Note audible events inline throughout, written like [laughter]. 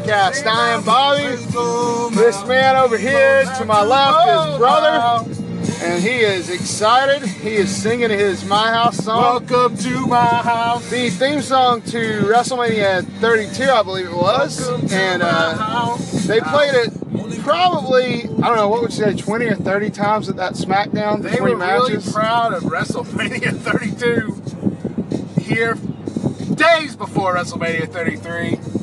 Podcast. I am Bobby. This man over here to my left is brother, and he is excited. He is singing his My House song. Welcome to my house. The theme song to WrestleMania 32, I believe it was, and uh, they played it probably, I don't know, what would you say, 20 or 30 times at that SmackDown They were really matches? proud of WrestleMania 32 here days before WrestleMania 33.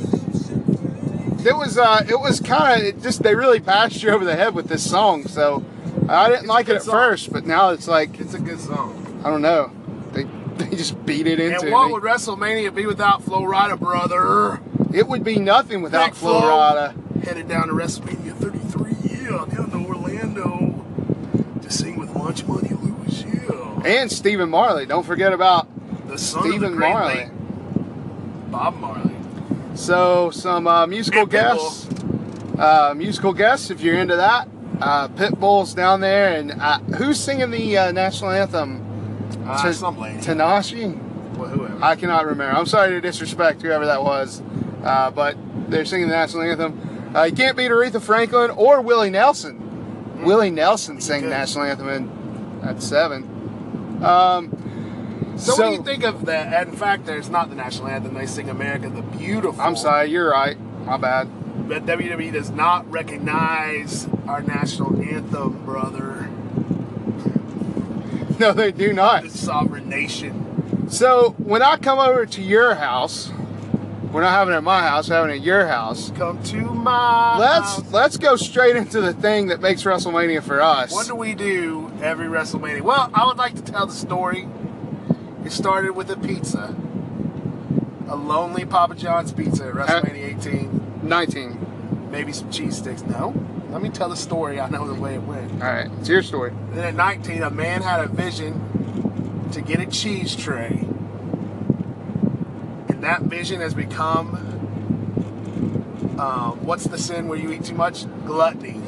It was, uh, it was kind of, just, they really passed you over the head with this song, so I didn't It's like it at song. first, but now it's like, It's a good song. I don't know, they, they just beat it into And what me. would WrestleMania be without Flo Rida, brother? it would be nothing without Big Flo Flo. Rida. Headed down to WrestleMania 33, yeah, down to Orlando to sing with Lunch Money Lewis, yeah. And Stephen Marley, don't forget about The son Stephen Marley. Bob Marley. So some uh, musical guests, uh, musical guests, if you're into that. Uh, Pitbull's down there, and uh, who's singing the uh, national anthem? Uh, Ta- some lady. Tanashi. well, whoever. I cannot remember. I'm sorry to disrespect whoever that was, uh, but they're singing the national anthem. Uh, you can't beat Aretha Franklin or Willie Nelson. Willie Nelson sang the national anthem in at seven. Um, so, what do you think of that? And in fact, there's not the national anthem. They sing America the Beautiful. I'm sorry, you're right. My bad. But WWE does not recognize our national anthem, brother. [laughs] No, they do not. The sovereign nation. So when I come over to your house, we're not having it at my house, we're having it at your house. Come to my Let's house. let's go straight into the thing that makes WrestleMania for us. What do we do every WrestleMania? Well, I would like to tell the story. It started with a pizza. A lonely Papa John's pizza at WrestleMania 18. 19. Maybe some cheese sticks. No. Let me tell the story. I know the way it went. All right, it's your story. Then at 19, a man had a vision to get a cheese tray. And that vision has become um, what's the sin where you eat too much? Gluttony.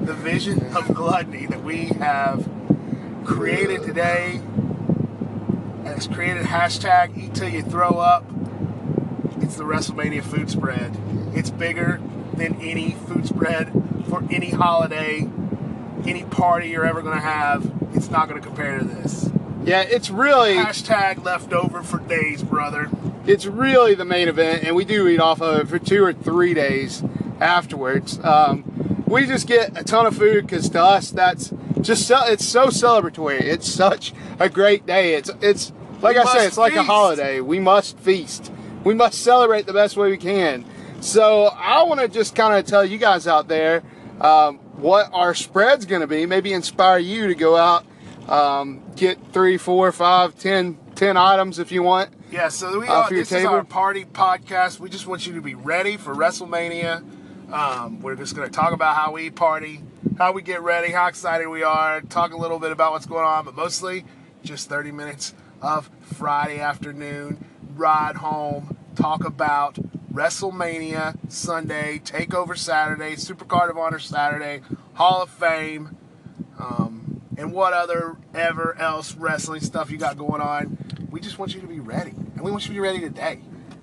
The vision of [laughs] gluttony that we have created today has created hashtag eat till you throw up. It's the WrestleMania food spread. It's bigger than any food spread for any holiday, any party you're ever going to have. It's not going to compare to this. Yeah, it's really Hashtag leftover for days, brother. it's really the main event, and we do eat off of it for two or three days afterwards. Um, we just get a ton of food because to us that's just so, it's so celebratory. It's such a great day. It's it's like We I say, must it's like a holiday. We must feast. We must celebrate the best way we can. So I want to just kind of tell you guys out there um, what our spread's going to be. Maybe inspire you to go out, um, get three, four, five, ten, ten items if you want. Yeah, so we Uh, are, this is our party podcast. We just want you to be ready for WrestleMania. Um, we're just going to talk about how we party, how we get ready, how excited we are, talk a little bit about what's going on, but mostly just 30 minutes of Friday afternoon, ride home, talk about WrestleMania Sunday, Takeover Saturday, Supercard of Honor Saturday, Hall of Fame, um, and what other ever else wrestling stuff you got going on. We just want you to be ready, and we want you to be ready today.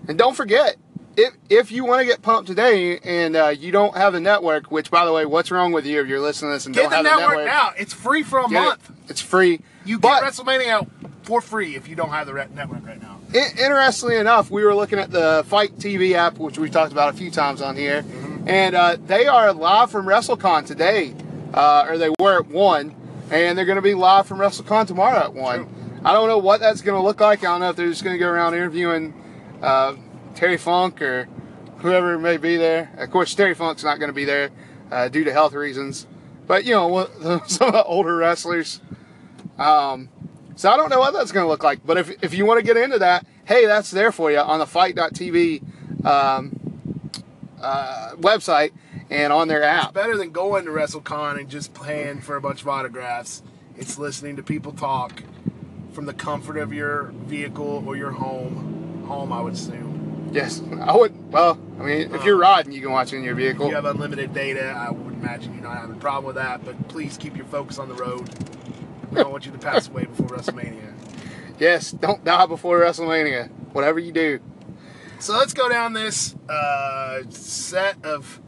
And don't forget, if if you want to get pumped today and uh, you don't have the network, which by the way, what's wrong with you if you're listening to this and Get don't the have network, the network? now. It's free for a Get it. month. It's free. You but get WrestleMania out for free if you don't have the re- network right now. i- interestingly enough, we were looking at the FITE TV app, which we talked about a few times on here, Mm-hmm. and uh, they are live from WrestleCon today, uh, or they were at one, and they're going to be live from WrestleCon tomorrow at one. I don't know what that's going to look like. I don't know if they're just going to go around interviewing uh, Terry Funk or whoever may be there. Of course, Terry Funk's not going to be there uh, due to health reasons, but you know [laughs] some of the older wrestlers. Um, so I don't know what that's going to look like. But if, if you want to get into that, hey, that's there for you on the fite.tv um, uh, website and on their app. Better than going to WrestleCon and just paying for a bunch of autographs. It's listening to people talk from the comfort of your vehicle or your home. Home, I would assume. Yes, I would. Well, I mean, if you're riding, you can watch it in your vehicle. If you have unlimited data, I would imagine you're not having a problem with that. But please keep your focus on the road. We don't want you to pass away before WrestleMania. [laughs] Yes, don't die before WrestleMania. Whatever you do. So let's go down this uh, set of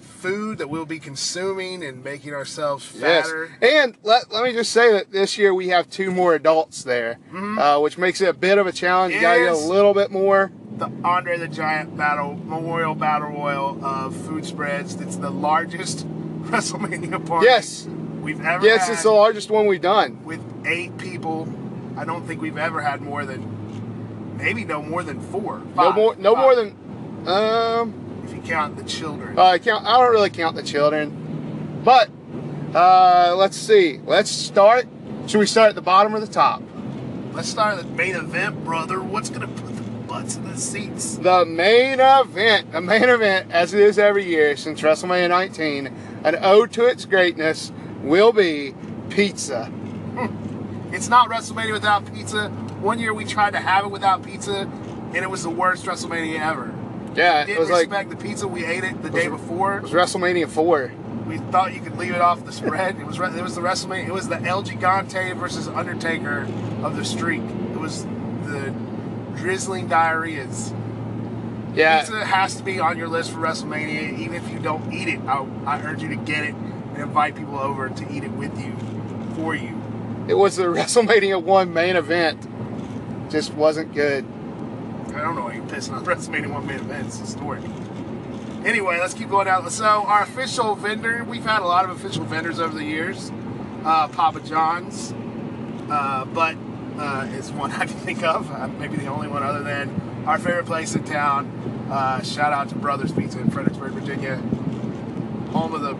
food that we'll be consuming and making ourselves fatter. Yes. And let, let me just say that this year we have two more adults there, uh, which makes it a bit of a challenge. You got to get a. Little bit more. The Andre the Giant Battle Memorial Battle Royal of food spreads. It's the largest [laughs] WrestleMania party Yes. we've ever Yes, it's the largest one we've done. with eight people. I don't think we've ever had more than maybe no more than four. No more. No Five, more than. Um. if you count the children. Uh, I count. I don't really count the children, but uh, let's see. Let's start. Should we start at the bottom or the top? Let's start the main event, brother. What's gonna butts in the seats? The main event, the main event, as it is every year since WrestleMania 19, an ode to its greatness will be pizza. Hmm. It's not WrestleMania without pizza. One year we tried to have it without pizza, and it was the worst WrestleMania ever. Yeah, it Didn't was like the pizza. We ate it the day before. it was WrestleMania 4. We thought you could leave it off the spread. It was it was the WrestleMania. It was the El Gigante versus Undertaker of the streak. It was the drizzling diarrheas. Yeah, Pizza has to be on your list for WrestleMania, even if you don't eat it. I, I urge you to get it and invite people over to eat it with you, for you. it was the [laughs] WrestleMania 1 main event. Just wasn't good. I don't know why you're pissing on [laughs] WrestleMania one main event. It's historic. Anyway, let's keep going down. So our official vendor, we've had a lot of official vendors over the years. Uh, Papa John's, uh, but uh, is one [laughs] I can think of. Uh, maybe the only one other than our favorite place in town. Uh, shout out to Brothers Pizza in Fredericksburg, Virginia, home of the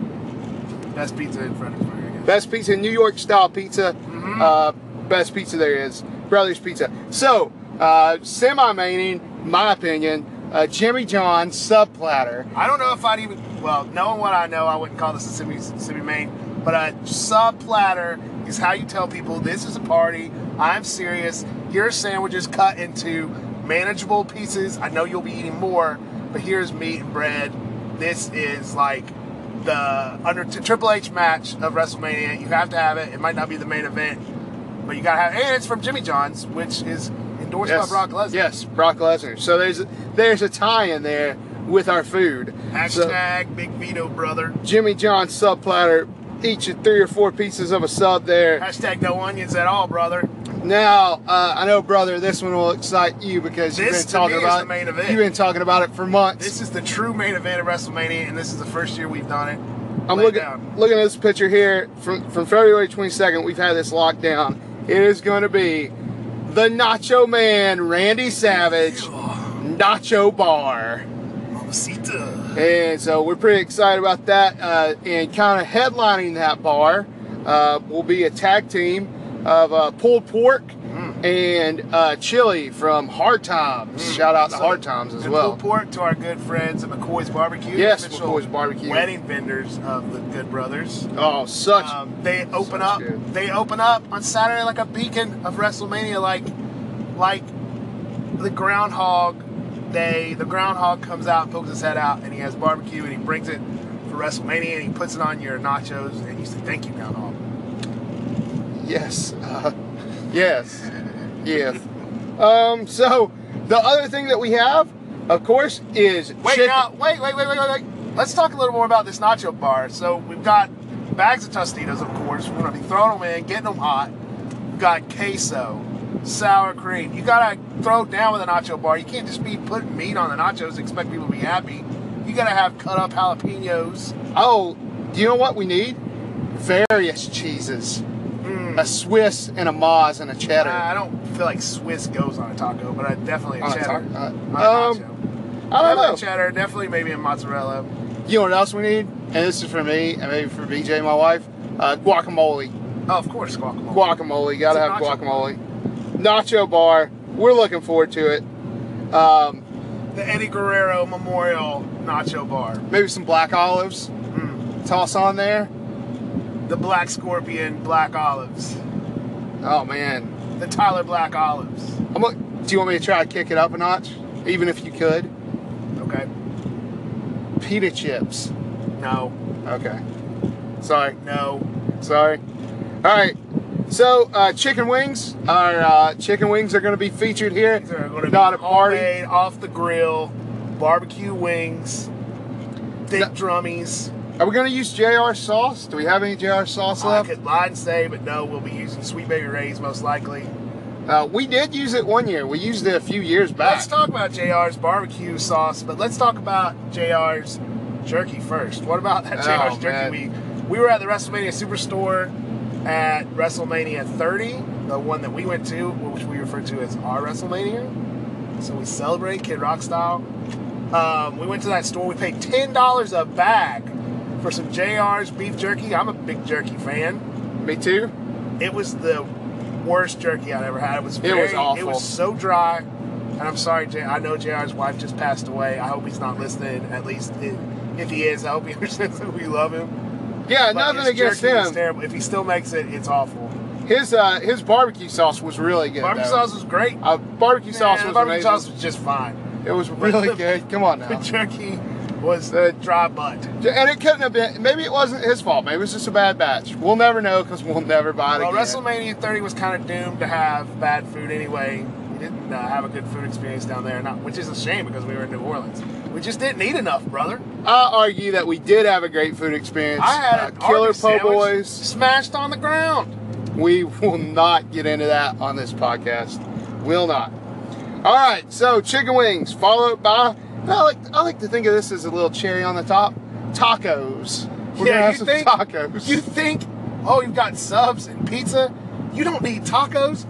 best pizza in Fredericksburg. I guess. Best pizza, New York style pizza. Mm-hmm. Uh, best pizza there is. Brothers Pizza. So, uh, semi maining, my opinion, uh, Jimmy John's sub platter. I don't know if I'd even, well, knowing what I know, I wouldn't call this a semi, semi main, but a sub platter is how you tell people this is a party, I'm serious, here are sandwiches cut into manageable pieces. I know you'll be eating more, but here's meat and bread. This is like the under Triple H match of WrestleMania. You have to have it. It might not be the main event, but you gotta have it. and it's from Jimmy John's, which is endorsed by Brock Lesnar. Yes, Brock Lesnar. So there's a, there's a tie in there with our food. So, Hashtag Big Vito brother. Jimmy John's sub platter, each of three or four pieces of a sub there. Hashtag no onions at all, brother. Now, uh, I know, brother, this one will excite you because you've been talking about the main event. You've been talking about it for months. This is the true main event of WrestleMania, and this is the first year we've done it. I'm Lay looking down. looking at this picture here from from February 22nd. We've had this lockdown. It is going to be the Nacho Man, Randy Savage, Nacho Bar, Mamacita. And so we're pretty excited about that. Uh, and kind of headlining that bar uh, will be a tag team of uh, pulled pork Mm. and uh, chili from Hard Times. Shout out to So, Hard Times as well. pulled pork to our good friends at McCoy's Barbecue. Yes, McCoy's Barbecue. Wedding vendors of the Good Brothers. Oh, such Um, they open Such up. good. They open up on Saturday like a beacon of WrestleMania, like like the Groundhog Day. The Groundhog comes out, pokes his head out, and he has barbecue, and he brings it for WrestleMania, and he puts it on your nachos, and you say, "Thank you, Groundhog." Yes. Uh, yes. [laughs] Yes. Um, so the other thing that we have, of course, is Wait, chicken- now, wait, wait, wait, wait, wait, wait. Let's talk a little more about this nacho bar. So we've got bags of Tostitos, of course. We're gonna be throwing them in, getting them hot. We've got queso, sour cream. You gotta throw it down with a nacho bar. You can't just be putting meat on the nachos and expect people to be happy. You gotta have cut up jalapenos. Oh, do you know what we need? Various cheeses. A Swiss and a Moz and a cheddar. I don't feel like Swiss goes on a taco, but I definitely a On cheddar. Uh, a um, nacho. I don't Definitely know. a cheddar. Definitely maybe a mozzarella. You know what else we need? And this is for me and maybe for BJ, my wife. Uh, guacamole. Oh, of course, guacamole. Guacamole. Gotta have nacho guacamole. Nacho bar. We're looking forward to it. Um, the Eddie Guerrero Memorial Nacho Bar. maybe some black olives. Mm. Toss on there. The Black Scorpion Black Olives. Oh man. The Tyler Black Olives. I'm look, do you want me to try to kick it up a notch? even if you could. Okay. Pita chips. No. Okay. Sorry. No. Sorry. All right. So uh, chicken wings. Our uh, chicken wings are going to be featured here. These are going to Not be homemade, off the grill, barbecue wings, thick drummies. Are we going to use JR sauce? Do we have any JR sauce left? I could lie and say, but no, we'll be using Sweet Baby Ray's most likely. Uh, we did use it one year. We used it a few years back. Let's talk about JR's barbecue sauce, but let's talk about JR's jerky first. What about that Oh, JR's jerky? man. We we were at the WrestleMania Superstore at WrestleMania 30, the one that we went to, which we refer to as our WrestleMania. So we celebrate Kid Rock style. Um, we went to that store. We paid ten dollars a bag for some JR's beef jerky. I'm a big jerky fan. Me too. It was the worst jerky I'd ever had. It was very, It was awful. It was so dry. And I'm sorry, J- I know JR's wife just passed away. I hope he's not listening. At least if, if he is, I hope he [laughs] understands that we love him. Yeah, But nothing against him. terrible. If he still makes it, it's awful. His uh, his barbecue sauce was really good. Barbecue though. sauce was great. Uh, barbecue sauce was barbecue amazing. sauce was just fine. It was really good. [laughs] Come on now. The jerky was The- dry butt. And it couldn't have been. Maybe it wasn't his fault. Maybe it was just a bad batch. We'll never know because we'll never buy it Well, again. WrestleMania 30 was kind of doomed to have bad food anyway. We didn't uh, have a good food experience down there, not, which is a shame because we were in New Orleans. We just didn't eat enough, brother. I argue that we did have a great food experience. I had Uh, a Killer Po' Boys. smashed on the ground. We [laughs] will not get into that on this podcast. Will not. All right, so chicken wings followed by. I like I like to think of this as a little cherry on the top. Tacos. We're Yeah, gonna have you some think- tacos. You think, oh, you've got subs and pizza? You don't need tacos.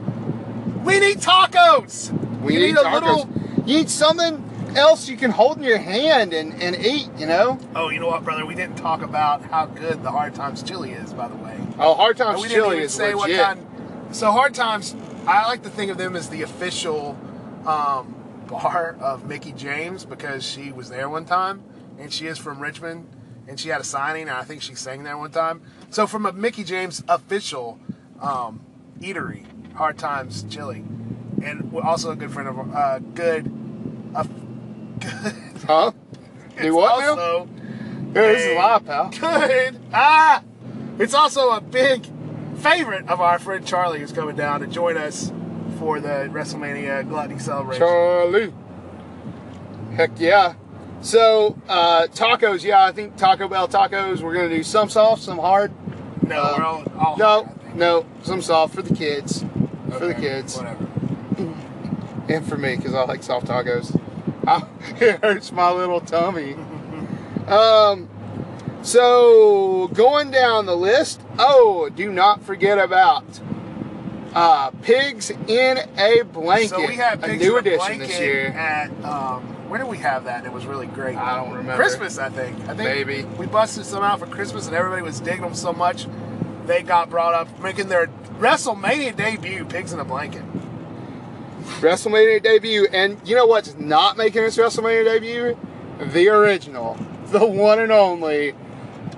We need tacos. we you need, need a little. You need something else you can hold in your hand and, and eat. You know. Oh, you know what, brother? We didn't talk about how good the Hard Times chili is, by the way. Oh, hard times we chili is say what legit. kind. So Hard Times, I like to think of them as the official um, bar of Mickie James because she was there one time, and she is from Richmond, and she had a signing, and I think she sang there one time. So from a Mickie James official um, eatery, Hard Times Chili, and we're also a good friend of uh, good. Uh, good. Huh? It's [laughs] Do what now? also Yeah, this is live, pal. Good. Ah! It's also a big favorite of our friend Charlie who's coming down to join us for the WrestleMania Gluttony celebration. Charlie. Heck yeah. So, uh, tacos, yeah, I think Taco Bell tacos, we're going to do some soft, some hard. no, we're all, all No, hard, no, some soft for the kids. For the kids. Whatever. And for me, because I like soft tacos. I, [laughs] it hurts my little tummy. Um, so, going down the list, oh, do not forget about uh, Pigs in a Blanket. So we had a Pigs new in a edition Blanket this year. at um, where did we have that? It was really great. I don't remember. Christmas, I think. I think Maybe. we busted some out for Christmas, and everybody was digging them so much. They got brought up, making their WrestleMania debut. Pigs in a Blanket. WrestleMania debut, and you know what's not making its WrestleMania debut? The original, the one and only,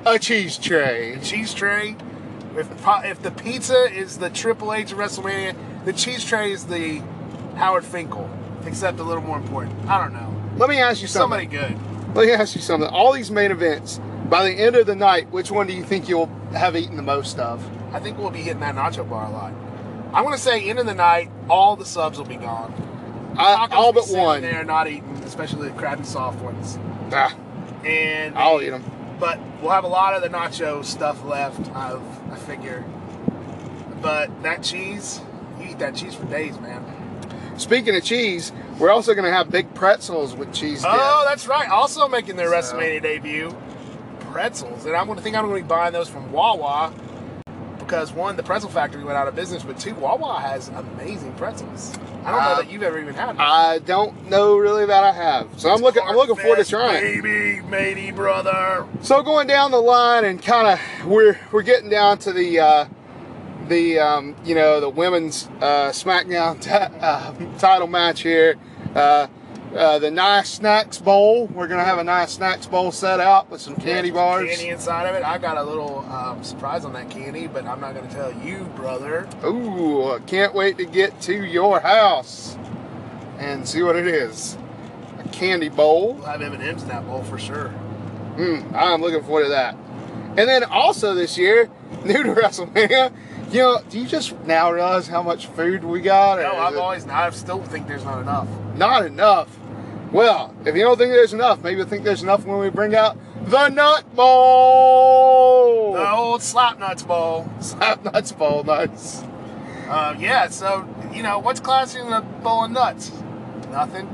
a cheese tray. cheese tray. If the, if the pizza is the Triple H of WrestleMania, the cheese tray is the Howard Finkel, except a little more important. I don't know. Let me ask you something. Somebody good. Let me ask you something. All these main events, by the end of the night, which one do you think you'll have eaten the most of? I think we'll be hitting that nacho bar a lot. I'm gonna say end of the night, all the subs will be gone. I, all but one. There, not eaten, especially the crappy soft ones. Ah, And I'll eat them. but we'll have a lot of the nacho stuff left. I, I figure. But that cheese, you eat that cheese for days, man. Speaking of cheese, we're also going to have big pretzels with cheese dip. Oh, that's right. Also making their So- WrestleMania debut, pretzels, and I'm going to think I'm going to be buying those from Wawa because one, the pretzel factory went out of business, but two, Wawa has amazing pretzels. I don't know Uh, that you've ever even had them. I don't know really that I have, so I'm looking. I'm looking forward to trying. Baby, matey, brother. So going down the line and kind of we're we're getting down to the uh, the um, you know the women's uh, SmackDown [laughs] uh, title match here. Uh, uh, the nice snacks bowl. We're gonna have a nice snacks bowl set out with some candy There's bars. Candy inside of it. I got a little um, surprise on that candy, but I'm not going to tell you, brother. Ooh, can't wait to get to your house and see what it is. a candy bowl. We'll have M&M's in that bowl for sure. Mm, I'm looking forward to that. And then also this year, [laughs] new to WrestleMania, you know, do you just now realize how much food we got? No, I've it always, I still think there's not enough. not enough. Well, if you don't think there's enough, maybe you think there's enough when we bring out the Nut Bowl. The old slap nuts bowl. [laughs] Slap nuts bowl, nice. Uh, yeah, so, you know, what's classier than a bowl of nuts? Nothing.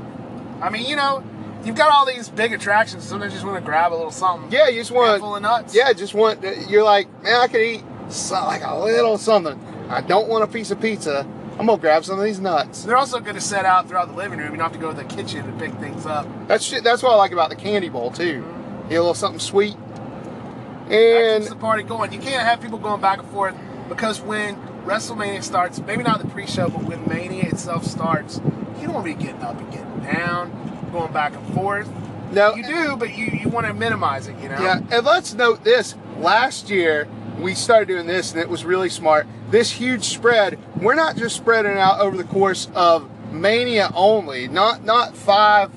I mean, you know, you've got all these big attractions. Sometimes you just want to grab a little something. Yeah, you just want handful of nuts. Yeah, just want you're like, man, I could eat so, like a little something. I don't want a piece of pizza. I'm gonna grab some of these nuts. They're also good to set out throughout the living room. You don't have to go to the kitchen to pick things up. That's shit. That's what I like about the candy bowl too. Mm-hmm. Get a little something sweet. And keeps the party going. You can't have people going back and forth because when WrestleMania starts, maybe not the pre-show, but when Mania itself starts, you don't want to be getting up and getting down, going back and forth. no, You do, but you, you want to minimize it, you know? Yeah, and let's note this. Last year, we started doing this, and it was really smart. This huge spread, we're not just spreading out over the course of Mania only, not not five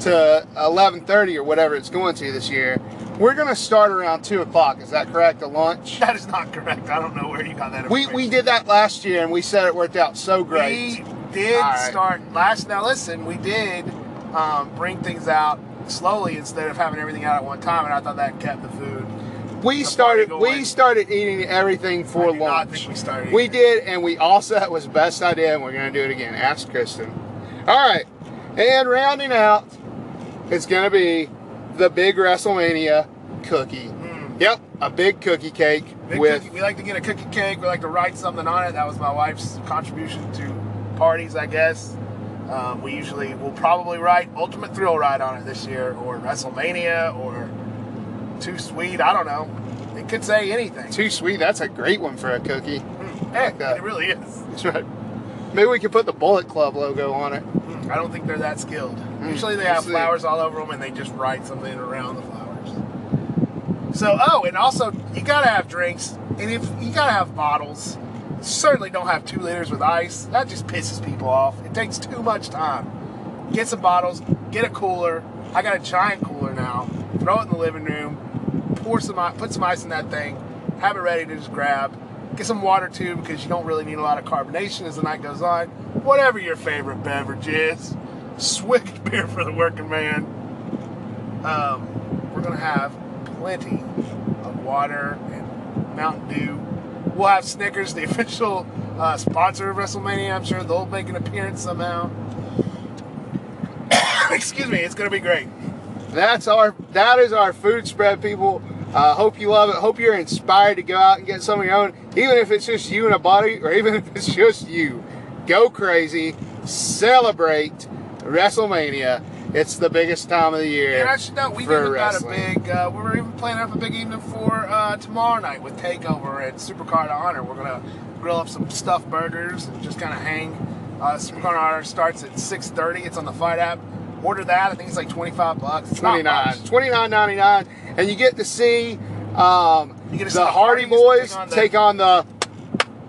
to eleven thirty or whatever it's going to this year. We're going to start around two o'clock. Is that correct? At lunch. That is not correct. I don't know where you got that We we did that last year, and we said it worked out so great. We did right. start last. Now listen, we did um, bring things out slowly instead of having everything out at one time, and I thought that kept the food. We started we started eating everything for I do not lunch. think we started We did, and we also it was the best idea, and we're gonna do it again. Ask Kristen. All right, and rounding out, it's gonna be the big WrestleMania cookie. Yep, a big cookie cake Mm. Big with cookie, we like to get a cookie cake. We like to write something on it. That was my wife's contribution to parties, I guess. Um, we usually will probably write Ultimate Thrill Ride on it this year, or WrestleMania, or Too Sweet. I don't know. It could say anything. too sweet. That's a great one for a cookie. Mm, heck, that. it really is. That's right. Maybe we could put the Bullet Club logo on it. Mm, I don't think they're that skilled. Mm, Usually they have flowers all over them, and they just write something around the flowers. So, oh, and also you gotta have drinks, and if you gotta have bottles, certainly don't have two liters with ice. That just pisses people off. It takes too much time. Get some bottles, get a cooler. I got a giant cooler now. Throw it in the living room. Pour some, put some ice in that thing. Have it ready to just grab. Get some water too, because you don't really need a lot of carbonation as the night goes on. Whatever your favorite beverage is, Swick [laughs] beer for the working man. Um, we're gonna have plenty of water and Mountain Dew. We'll have Snickers, the [laughs] official uh, sponsor of WrestleMania. I'm sure they'll make an appearance somehow. [coughs] Excuse me, it's gonna be great. That's our that is our food spread, people. Uh, hope you love it. Hope you're inspired to go out and get some of your own, even if it's just you and a buddy, or [laughs] even if it's just you. Go crazy, celebrate WrestleMania. It's the biggest time of the year. And I should we've even wrestling. got a big. Uh, we're even planning up a big evening for uh, tomorrow night with Takeover at Supercard Honor. We're going to grill up some stuffed burgers and just kind of hang. Uh, Supercard Honor starts at 6.30. It's on the FITE app. Order that. I think it's like 25 bucks. It's not 29 much. 29.99 and you get to see um, You get to the the Hardy Boys take on the- take on the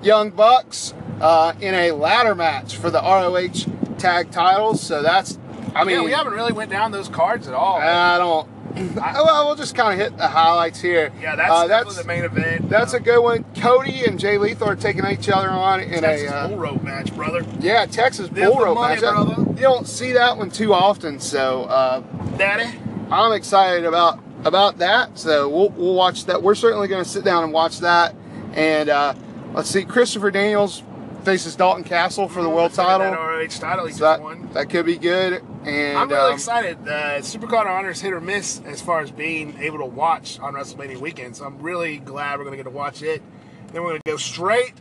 Young Bucks uh, in a ladder match for the ROH tag titles. So that's, I mean, yeah, we haven't really went down those cards at all. I don't. I, well, we'll just kind of hit the highlights here. yeah, that's Uh, definitely the main event. That's Uh, a good one. Cody and Jay Lethal are taking each other on in Texas a uh, bull rope match, brother. yeah Texas Live bull rope money, match. Brother. You don't see that one too often, so uh, Daddy. I'm excited about about that. So we'll, we'll watch that. We're certainly going to sit down and watch that. And uh, let's see, Christopher Daniels faces Dalton Castle for the world That title. ROH title he So that, won. that could be good. And I'm really um, excited. Uh, Supercard is hit or miss as far as being able to watch on WrestleMania weekend. So I'm really glad we're going to get to watch it. Then we're going to go straight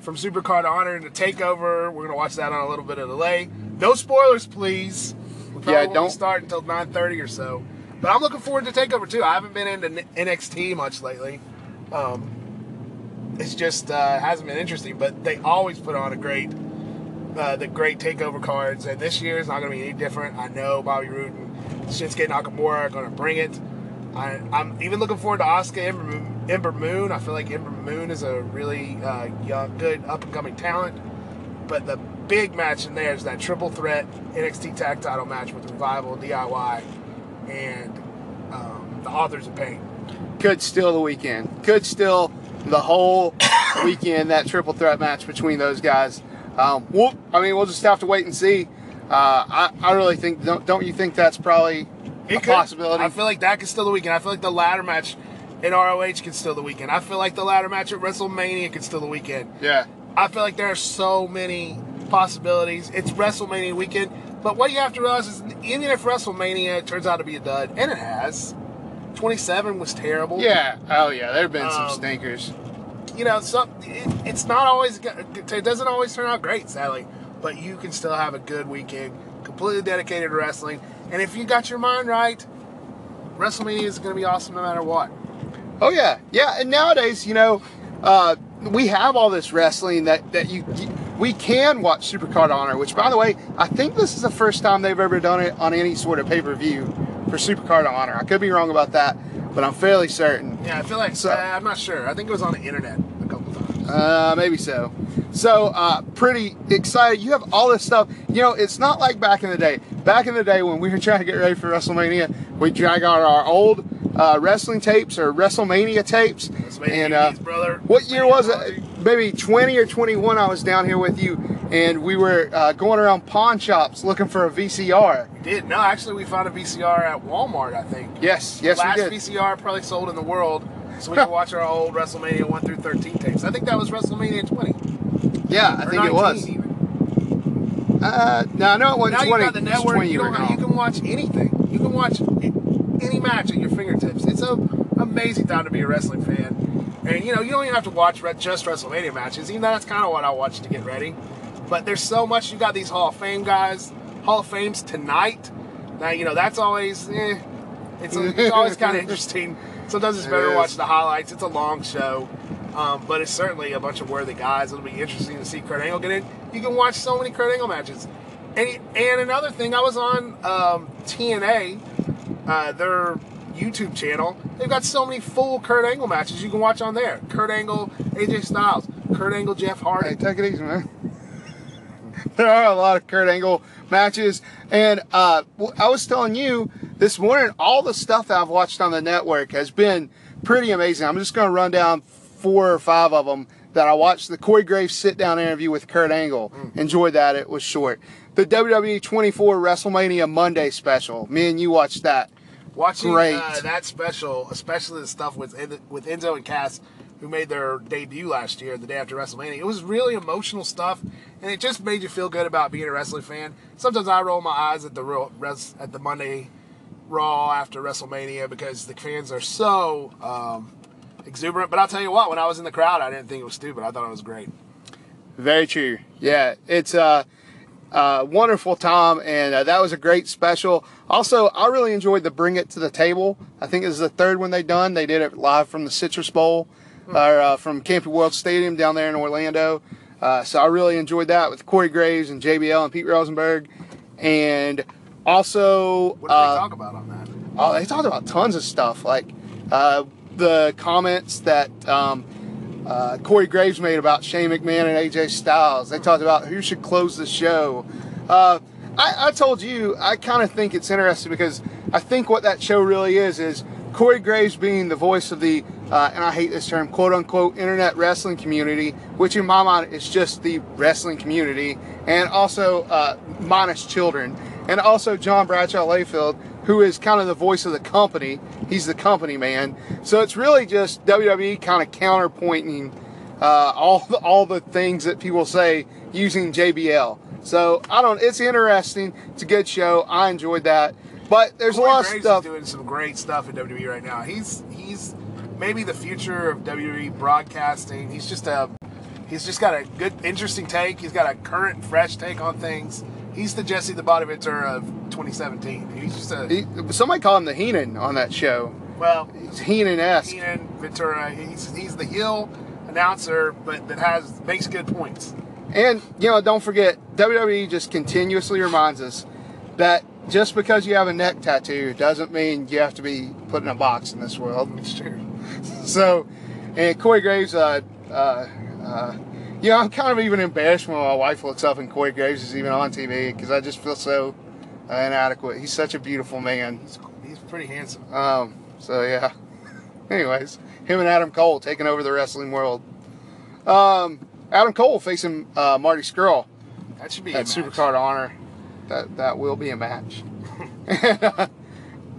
from Supercard Honor into Takeover. We're going to watch that on a little bit of delay. No spoilers, please. We probably Yeah, won't don't- start until 9:30 or so. But I'm looking forward to Takeover too. I haven't been into NXT much lately. Um, it's just uh, hasn't been interesting. But they always put on a great uh, the great takeover cards, and this year is not going to be any different. I know Bobby Roode and Shinsuke Nakamura are going to bring it. I, I'm even looking forward to Asuka Ember Moon, Ember Moon. I feel like Ember Moon is a really uh, young, good, up and coming talent. But the big match in there is that triple threat NXT tag title match with Revival, DIY, and um, the Authors of Pain. Could steal the weekend. Could steal the whole [coughs] weekend. That triple threat match between those guys. Um, well, I mean, we'll just have to wait and see. Uh, I, I really think. Don't, don't you think that's probably a could. possibility? I feel like that could still the weekend. I feel like the ladder match in ROH could still the weekend. I feel like the ladder match at WrestleMania could still the weekend. yeah. I feel like there are so many possibilities. It's WrestleMania weekend, but what you have to realize is even if WrestleMania turns out to be a dud, and it has, 27 was terrible. Yeah. Oh yeah. There have been some Um, stinkers. You know, some, it, it's not always, it doesn't always turn out great, sadly, but you can still have a good weekend, completely dedicated to wrestling. And if you got your mind right, WrestleMania is going to be awesome no matter what. Oh yeah, yeah. And nowadays, you know, uh, we have all this wrestling that that you, you we can watch Supercard Honor. Which, by the way, I think this is the first time they've ever done it on any sort of pay per view for Supercard Honor. I could be wrong about that, but I'm fairly certain. Yeah, I feel like, So- uh, I'm not sure. I think it was on the internet a couple times. Uh, maybe so. So, uh, pretty excited. You have all this stuff. You know, it's not like back in the day. Back in the day when we were trying to get ready for WrestleMania, we drag out our old uh, wrestling tapes or WrestleMania tapes. WrestleMania And uh, brother. what year was it? Maybe 20 or 21. I was down here with you, and we were uh, going around pawn shops looking for a VCR. Did no, actually, we found a VCR at Walmart. I think. Yes, yes, Last we did. VCR probably sold in the world, so we could watch our old WrestleMania one through thirteen tapes. I think that was WrestleMania twenty. yeah, I think it was. Even. Uh, no, I know it wasn't Now 20. you got the network. 20 You, you can watch anything. You can watch any match at your fingertips. It's a amazing time to be a wrestling fan. And you know you don't even have to watch just WrestleMania matches. Even though that's kind of what I watch to get ready. But there's so much. You got these Hall of Fame guys. Hall of Fames tonight. Now you know that's always. Eh, it's, it's always kind of [laughs] interesting. Sometimes it's It better to watch the highlights. It's a long show. Um, but it's certainly a bunch of worthy guys. It'll be interesting to see Kurt Angle get in. You can watch so many Kurt Angle matches. And, and another thing, I was on um, TNA, uh, their YouTube channel. They've got so many full Kurt Angle matches you can watch on there. Kurt Angle, AJ Styles, Kurt Angle, Jeff Hardy. Hey, take it easy, man. [laughs] there are a lot of Kurt Angle matches, and uh, I was telling you this morning, all the stuff that I've watched on the network has been pretty amazing. I'm just going to run down four or five of them that I watched. The Corey Graves sit-down interview with Kurt Angle. Enjoyed that. It was short. The WWE 24 WrestleMania Monday special. Me and you watched that. Watching. Uh, that special, especially the stuff with with Enzo and Cass, who made their debut last year, the day after WrestleMania, it was really emotional stuff, and it just made you feel good about being a wrestling fan. Sometimes I roll my eyes at the real at the Monday Raw after WrestleMania because the fans are so um, exuberant. But I'll tell you what, when I was in the crowd, I didn't think it was stupid. I thought it was great. Very true. Yeah, it's a uh, uh, wonderful time, and uh, that was a great special. Also, I really enjoyed the Bring It to the Table. I think this is the third one they've done. They did it live from the Citrus Bowl, or uh, from Camping World Stadium down there in Orlando. Uh, so I really enjoyed that with Corey Graves and JBL and Pete Rosenberg, and also What did uh, they talk about on that? Oh, they talked about tons of stuff, like uh, the comments that um, uh, Corey Graves made about Shane McMahon and AJ Styles. They talked about who should close the show. Uh, I, I told you, I kind of think it's interesting because I think what that show really is is Corey Graves being the voice of the, uh, and I hate this term, quote unquote, internet wrestling community, which in my mind is just the wrestling community, and also uh, minus children, and also John Bradshaw Layfield, who is kind of the voice of the company. He's the company man. So it's really just WWE kind of counterpointing uh, all the, all the things that people say using JBL. So I don't. It's interesting. It's a good show. I enjoyed that. But there's Corey a lot of stuff. is doing some great stuff in WWE right now. He's he's maybe the future of WWE broadcasting. He's just a he's just got a good, interesting take. He's got a current, fresh take on things. He's the Jesse the Body Ventura of 2017. He's just a He, somebody called him the Heenan on that show. well, It's Heenan esque. Keenan Ventura. He's he's the heel announcer, but that has makes good points. And you know, don't forget, WWE just continuously reminds us that just because you have a neck tattoo doesn't mean you have to be put in a box in this world. It's true. [laughs] So, and Corey Graves, uh, uh, uh, Yeah, I'm kind of even embarrassed when my wife looks up and Corey Graves is even on TV because I just feel so uh, inadequate. He's such a beautiful man. He's, he's pretty handsome. Um, so yeah. [laughs] Anyways, him and Adam Cole taking over the wrestling world. Um, Adam Cole facing uh, Marty Scurll That should be at. Supercard Honor. That that will be a match. [laughs]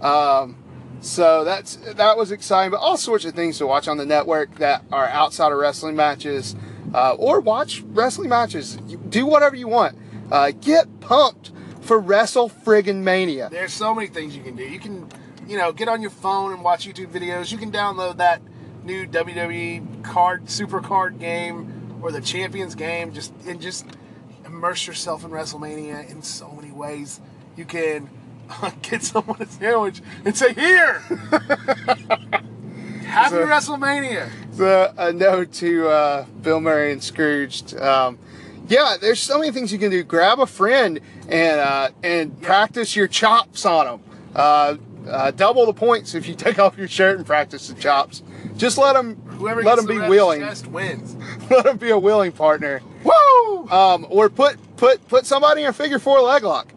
um, so that's that was exciting, but all sorts of things to watch on the network that are outside of wrestling matches, uh, or watch wrestling matches. Do whatever you want. Uh, get pumped for Wrestle Friggin' Mania. There's so many things you can do. You can, you know, get on your phone and watch YouTube videos. You can download that new WWE card, super card game, or the Champions game. Just and just immerse yourself in WrestleMania in so many ways. You can [laughs] get someone a sandwich and say, "Here, [laughs] happy So- WrestleMania." the a note to uh, Bill Murray and Scrooged. Um, yeah, there's so many things you can do. Grab a friend and uh, and practice your chops on them. Uh, uh, double the points if you take off your shirt and practice the chops. Just let them Whoever let them the be willing. wins. [laughs] let them be a willing partner. Woo! Um, or put put put somebody in a figure four leg lock.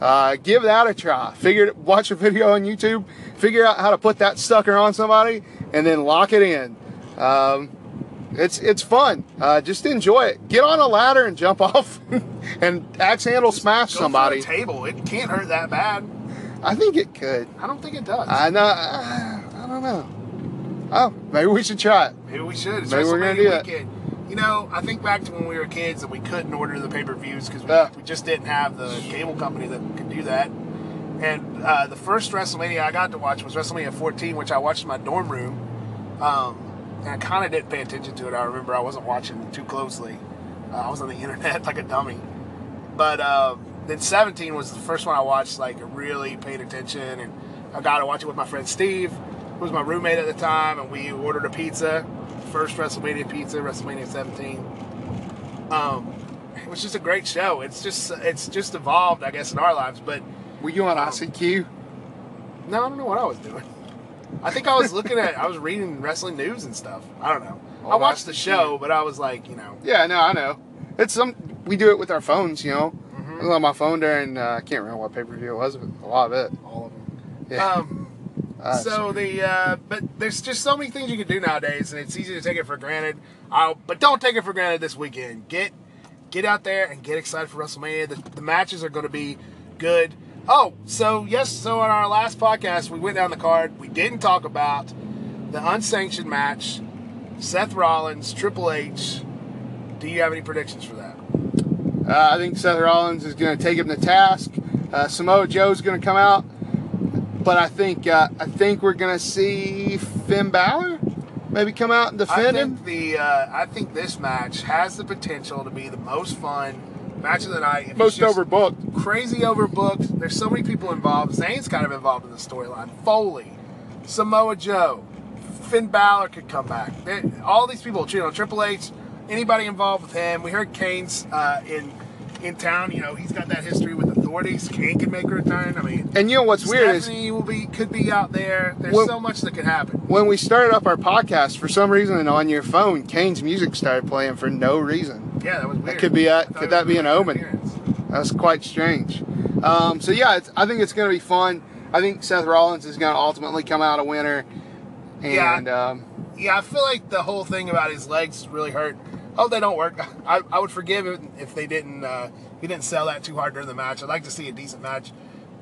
Uh, give that a try. Figure watch a video on YouTube. Figure out how to put that sucker on somebody and then lock it in. Um, it's it's fun. Uh, just enjoy it. Get on a ladder and jump [laughs] off and axe handle smash Go somebody. table. It can't hurt that bad. I think it could. I don't think it does. I know. I don't know. Oh, maybe we should try it. Maybe we should. It's Maybe we're gonna do that. weekend. You know, I think back to when we were kids and we couldn't order the pay per views because we, Yeah. we just didn't have the cable company that could do that. And uh, the first WrestleMania I got to watch was WrestleMania 14, which I watched in my dorm room. Um, and I kind of didn't pay attention to it. I remember I wasn't watching too closely. Uh, I was on the [laughs] internet like a dummy. But um, then 17 was the first one I watched, like really paid attention. And I got to watch it with my friend Steve, who was my roommate at the time. And we ordered a pizza, first WrestleMania pizza, WrestleMania 17. Um, it was just a great show. It's just it's just evolved, I guess, in our lives. But Were you on ICQ? no, I don't know what I was doing. I think I was looking at, I was reading wrestling news and stuff. I don't know. I Oh, watched the show, but I was like, you know, Yeah, no, I know. It's some we do it with our phones, you know. Was on my phone during uh, I can't remember what pay per view it was, but a lot of it. all of them. Yeah. Um, [laughs] Uh, so the uh, but there's just so many things you can do nowadays, and it's easy to take it for granted. i but don't take it for granted this weekend. Get get out there and get excited for WrestleMania. The, the matches are going to be good. Oh, so yes, so on our last podcast we went down the card. We didn't talk about the unsanctioned match, Seth Rollins, Triple H. Do you have any predictions for that? Uh, I think Seth Rollins is going to take him to task. Uh, Samoa Joe's going to come out, but I think uh, I think we're going to see Finn Balor maybe come out and defend I think him. the uh, I think this match has the potential to be the most fun match of the night. If Most overbooked. crazy overbooked. There's so many people involved. Zayn's kind of involved in the storyline. Foley, Samoa Joe, Finn Balor could come back. All these people, you know, Triple H, anybody involved with him. We heard Kane's uh, in in town. You know, he's got that history with authorities. Kane can make a return. I mean, And you know what's weird is Stephanie will be could be out there. There's Well- so much that could happen. when we started up our podcast, for some reason on your phone, Kane's music started playing for no reason. Yeah, that was weird. That could be a- could that be an omen? That's quite strange. Um, so yeah, it's, I think it's going to be fun. I think Seth Rollins is going to ultimately come out a winner. Yeah. And um, Yeah, I feel like the whole thing about his legs really hurt. Oh, they don't work. I, I would forgive it if they didn't. Uh, he didn't sell that too hard during the match. I'd like to see a decent match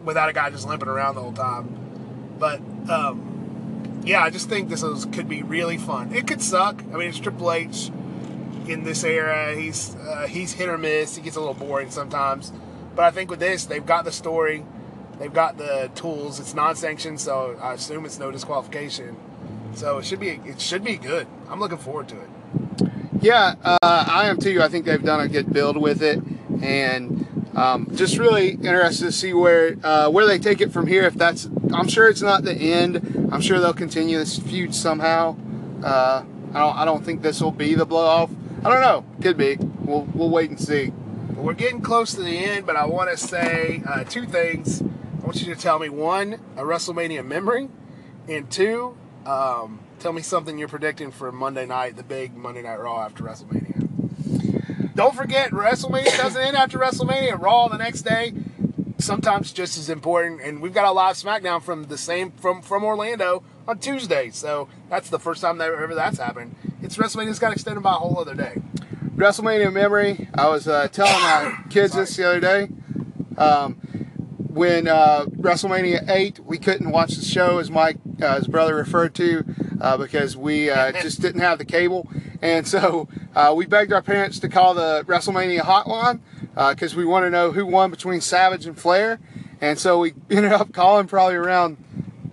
without a guy just limping around the whole time. But um, yeah, I just think this is, could be really fun. It could suck. I mean, it's Triple H in this era. He's uh, he's hit or miss. He gets a little boring sometimes. But I think with this, they've got the story, they've got the tools. It's non-sanctioned, so I assume it's no disqualification. So it should be it should be good. I'm looking forward to it. Yeah, uh, I am too. I think they've done a good build with it, and um, just really interested to see where uh, where they take it from here. If that's, I'm sure it's not the end. I'm sure they'll continue this feud somehow. Uh, I don't. I don't think this will be the blow off. I don't know. Could be. We'll we'll wait and see. Well, we're getting close to the end, but I want to say uh, two things. I want you to tell me one, a WrestleMania memory, and two, um, tell me something you're predicting for Monday night, the big Monday Night Raw after WrestleMania. don't forget, WrestleMania doesn't end after WrestleMania. Raw the next day, sometimes just as important. And we've got a live SmackDown from the same from from Orlando on Tuesday. So that's the first time that ever that's happened. It's WrestleMania's got extended by a whole other day. WrestleMania memory. I was uh, telling my [coughs] kids this the other day. Um, when uh, WrestleMania 8, we couldn't watch the show, as Mike, uh, his brother, referred to, uh, because we uh, just didn't have the cable. And so uh, we begged our parents to call the WrestleMania hotline because we want to know who won between Savage and Flair. And so we [laughs] ended up calling probably around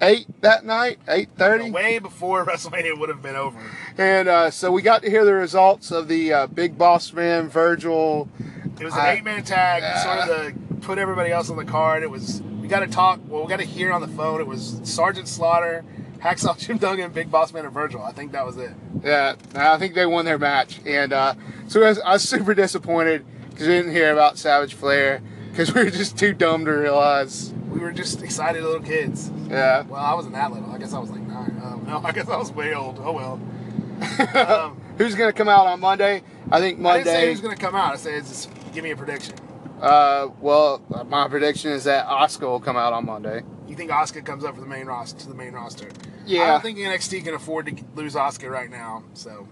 8 that night, 8.30. Way before [laughs] WrestleMania would have been over. And uh, so we got to hear the results of the uh, Big Boss Man, Virgil. It was an eight man tag, sort of to put everybody else on the card. It was we got to talk. Well, we got to hear on the phone. It was Sergeant Slaughter, Hacksaw [laughs] Jim Duggan, Big Boss Man, and Virgil. I think that was it. Yeah, I think they won their match. And uh, so I was, I was super disappointed because we didn't hear about Savage Flair because [laughs] we were just too dumb to realize. We were just excited little kids. Yeah. Well, I wasn't that little. I guess I was like nine. Um, [laughs] no, I guess I was way old. Oh well. Um, Who's going to come out on Monday? I think I didn't say Monday. who's gonna come out. I said just give me a prediction. uh, well, my prediction is that Asuka will come out on Monday. You think Asuka comes up for the main roster to the main roster? I Yeah. don't think NXT can afford to lose Asuka right now. So,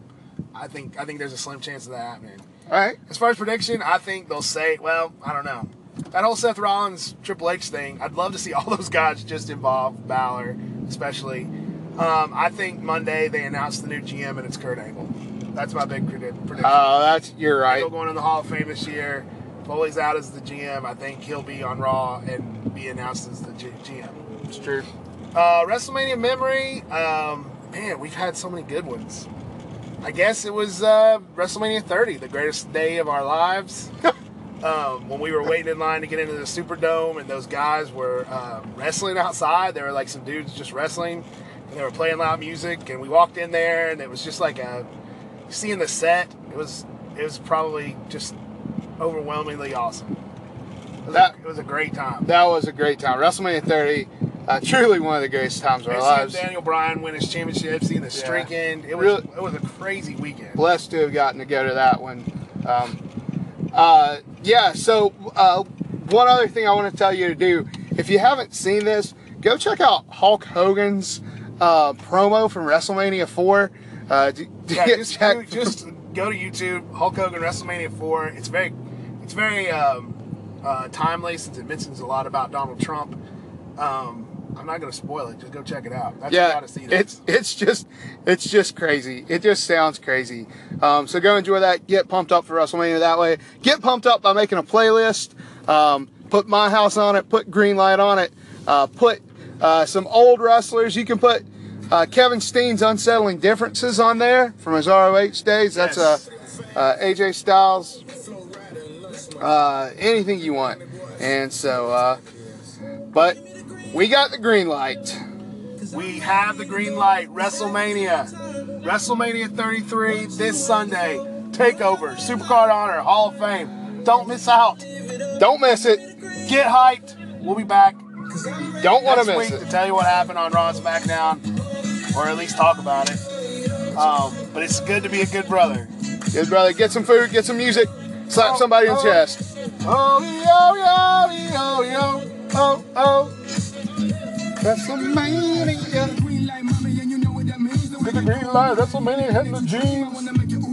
I think I think there's a slim chance of that happening. All right. As far as prediction, I think they'll say, well, I don't know. That whole Seth Rollins Triple H thing, I'd love to see all [laughs] those guys just involved, Balor especially. Um, I think Monday they announce the new GM and it's Kurt Angle. That's my big predi- prediction. Oh, that's you're right. Angle going in the Hall of Fame this year. Foley's out as the GM. I think he'll be on Raw and be announced as the G- GM. It's true. Uh, WrestleMania memory, um, man, we've had so many good ones. I guess it was uh, WrestleMania 30, the greatest day of our lives. [laughs] um, when we were waiting in line to get into the Superdome, and those guys were uh, wrestling outside. There were like some dudes just wrestling, and they were playing loud music. And we walked in there, and it was just like a seeing the set. It was it was probably just overwhelmingly awesome. It was, That- a, it was a great time. That was a great time. WrestleMania 30, uh, truly one of the greatest times of our lives. Daniel Bryan win his championship, seeing the streak Yeah. end, it was Really- it was a crazy weekend. blessed to have gotten to go to that one. Um, uh, yeah, so uh, one other thing I want to tell you to do if you haven't seen this, go check out Hulk Hogan's uh, promo from WrestleMania 4. Uh, Yeah, [laughs] just, check- just go to YouTube, Hulk Hogan WrestleMania 4. It's very, it's very um, uh, timely since it mentions a lot about Donald Trump. Um, I'm not going to spoil it. Just go check it out. That's yeah, got to see this. it's it's just it's just crazy. It just sounds crazy. Um, so go enjoy that. Get pumped up for WrestleMania that way. Get pumped up by making a playlist. Um, put my house on it. Put green light on it. Uh, put uh, some old wrestlers. You can put uh, Kevin Steen's unsettling differences on there from his ROH days. That's Yes. uh, uh, AJ Styles. Uh, anything you want. And so, uh, but we got the green light. We have the green light. WrestleMania. WrestleMania 33 this Sunday. Takeover. Supercard Honor. Hall of Fame. Don't miss out. Don't miss it. Get hyped. We'll be back Don't want to miss week it. to tell you what happened on Raw SmackDown, or at least talk about it. Um, but it's good to be a good brother. Good brother, get some food, get some music, slap Oh, somebody in the oh. chest. Oh yo yo yo yo oh oh. WrestleMania. Green light, mommy, and you know what that means. The green light. WrestleMania hitting the jeans.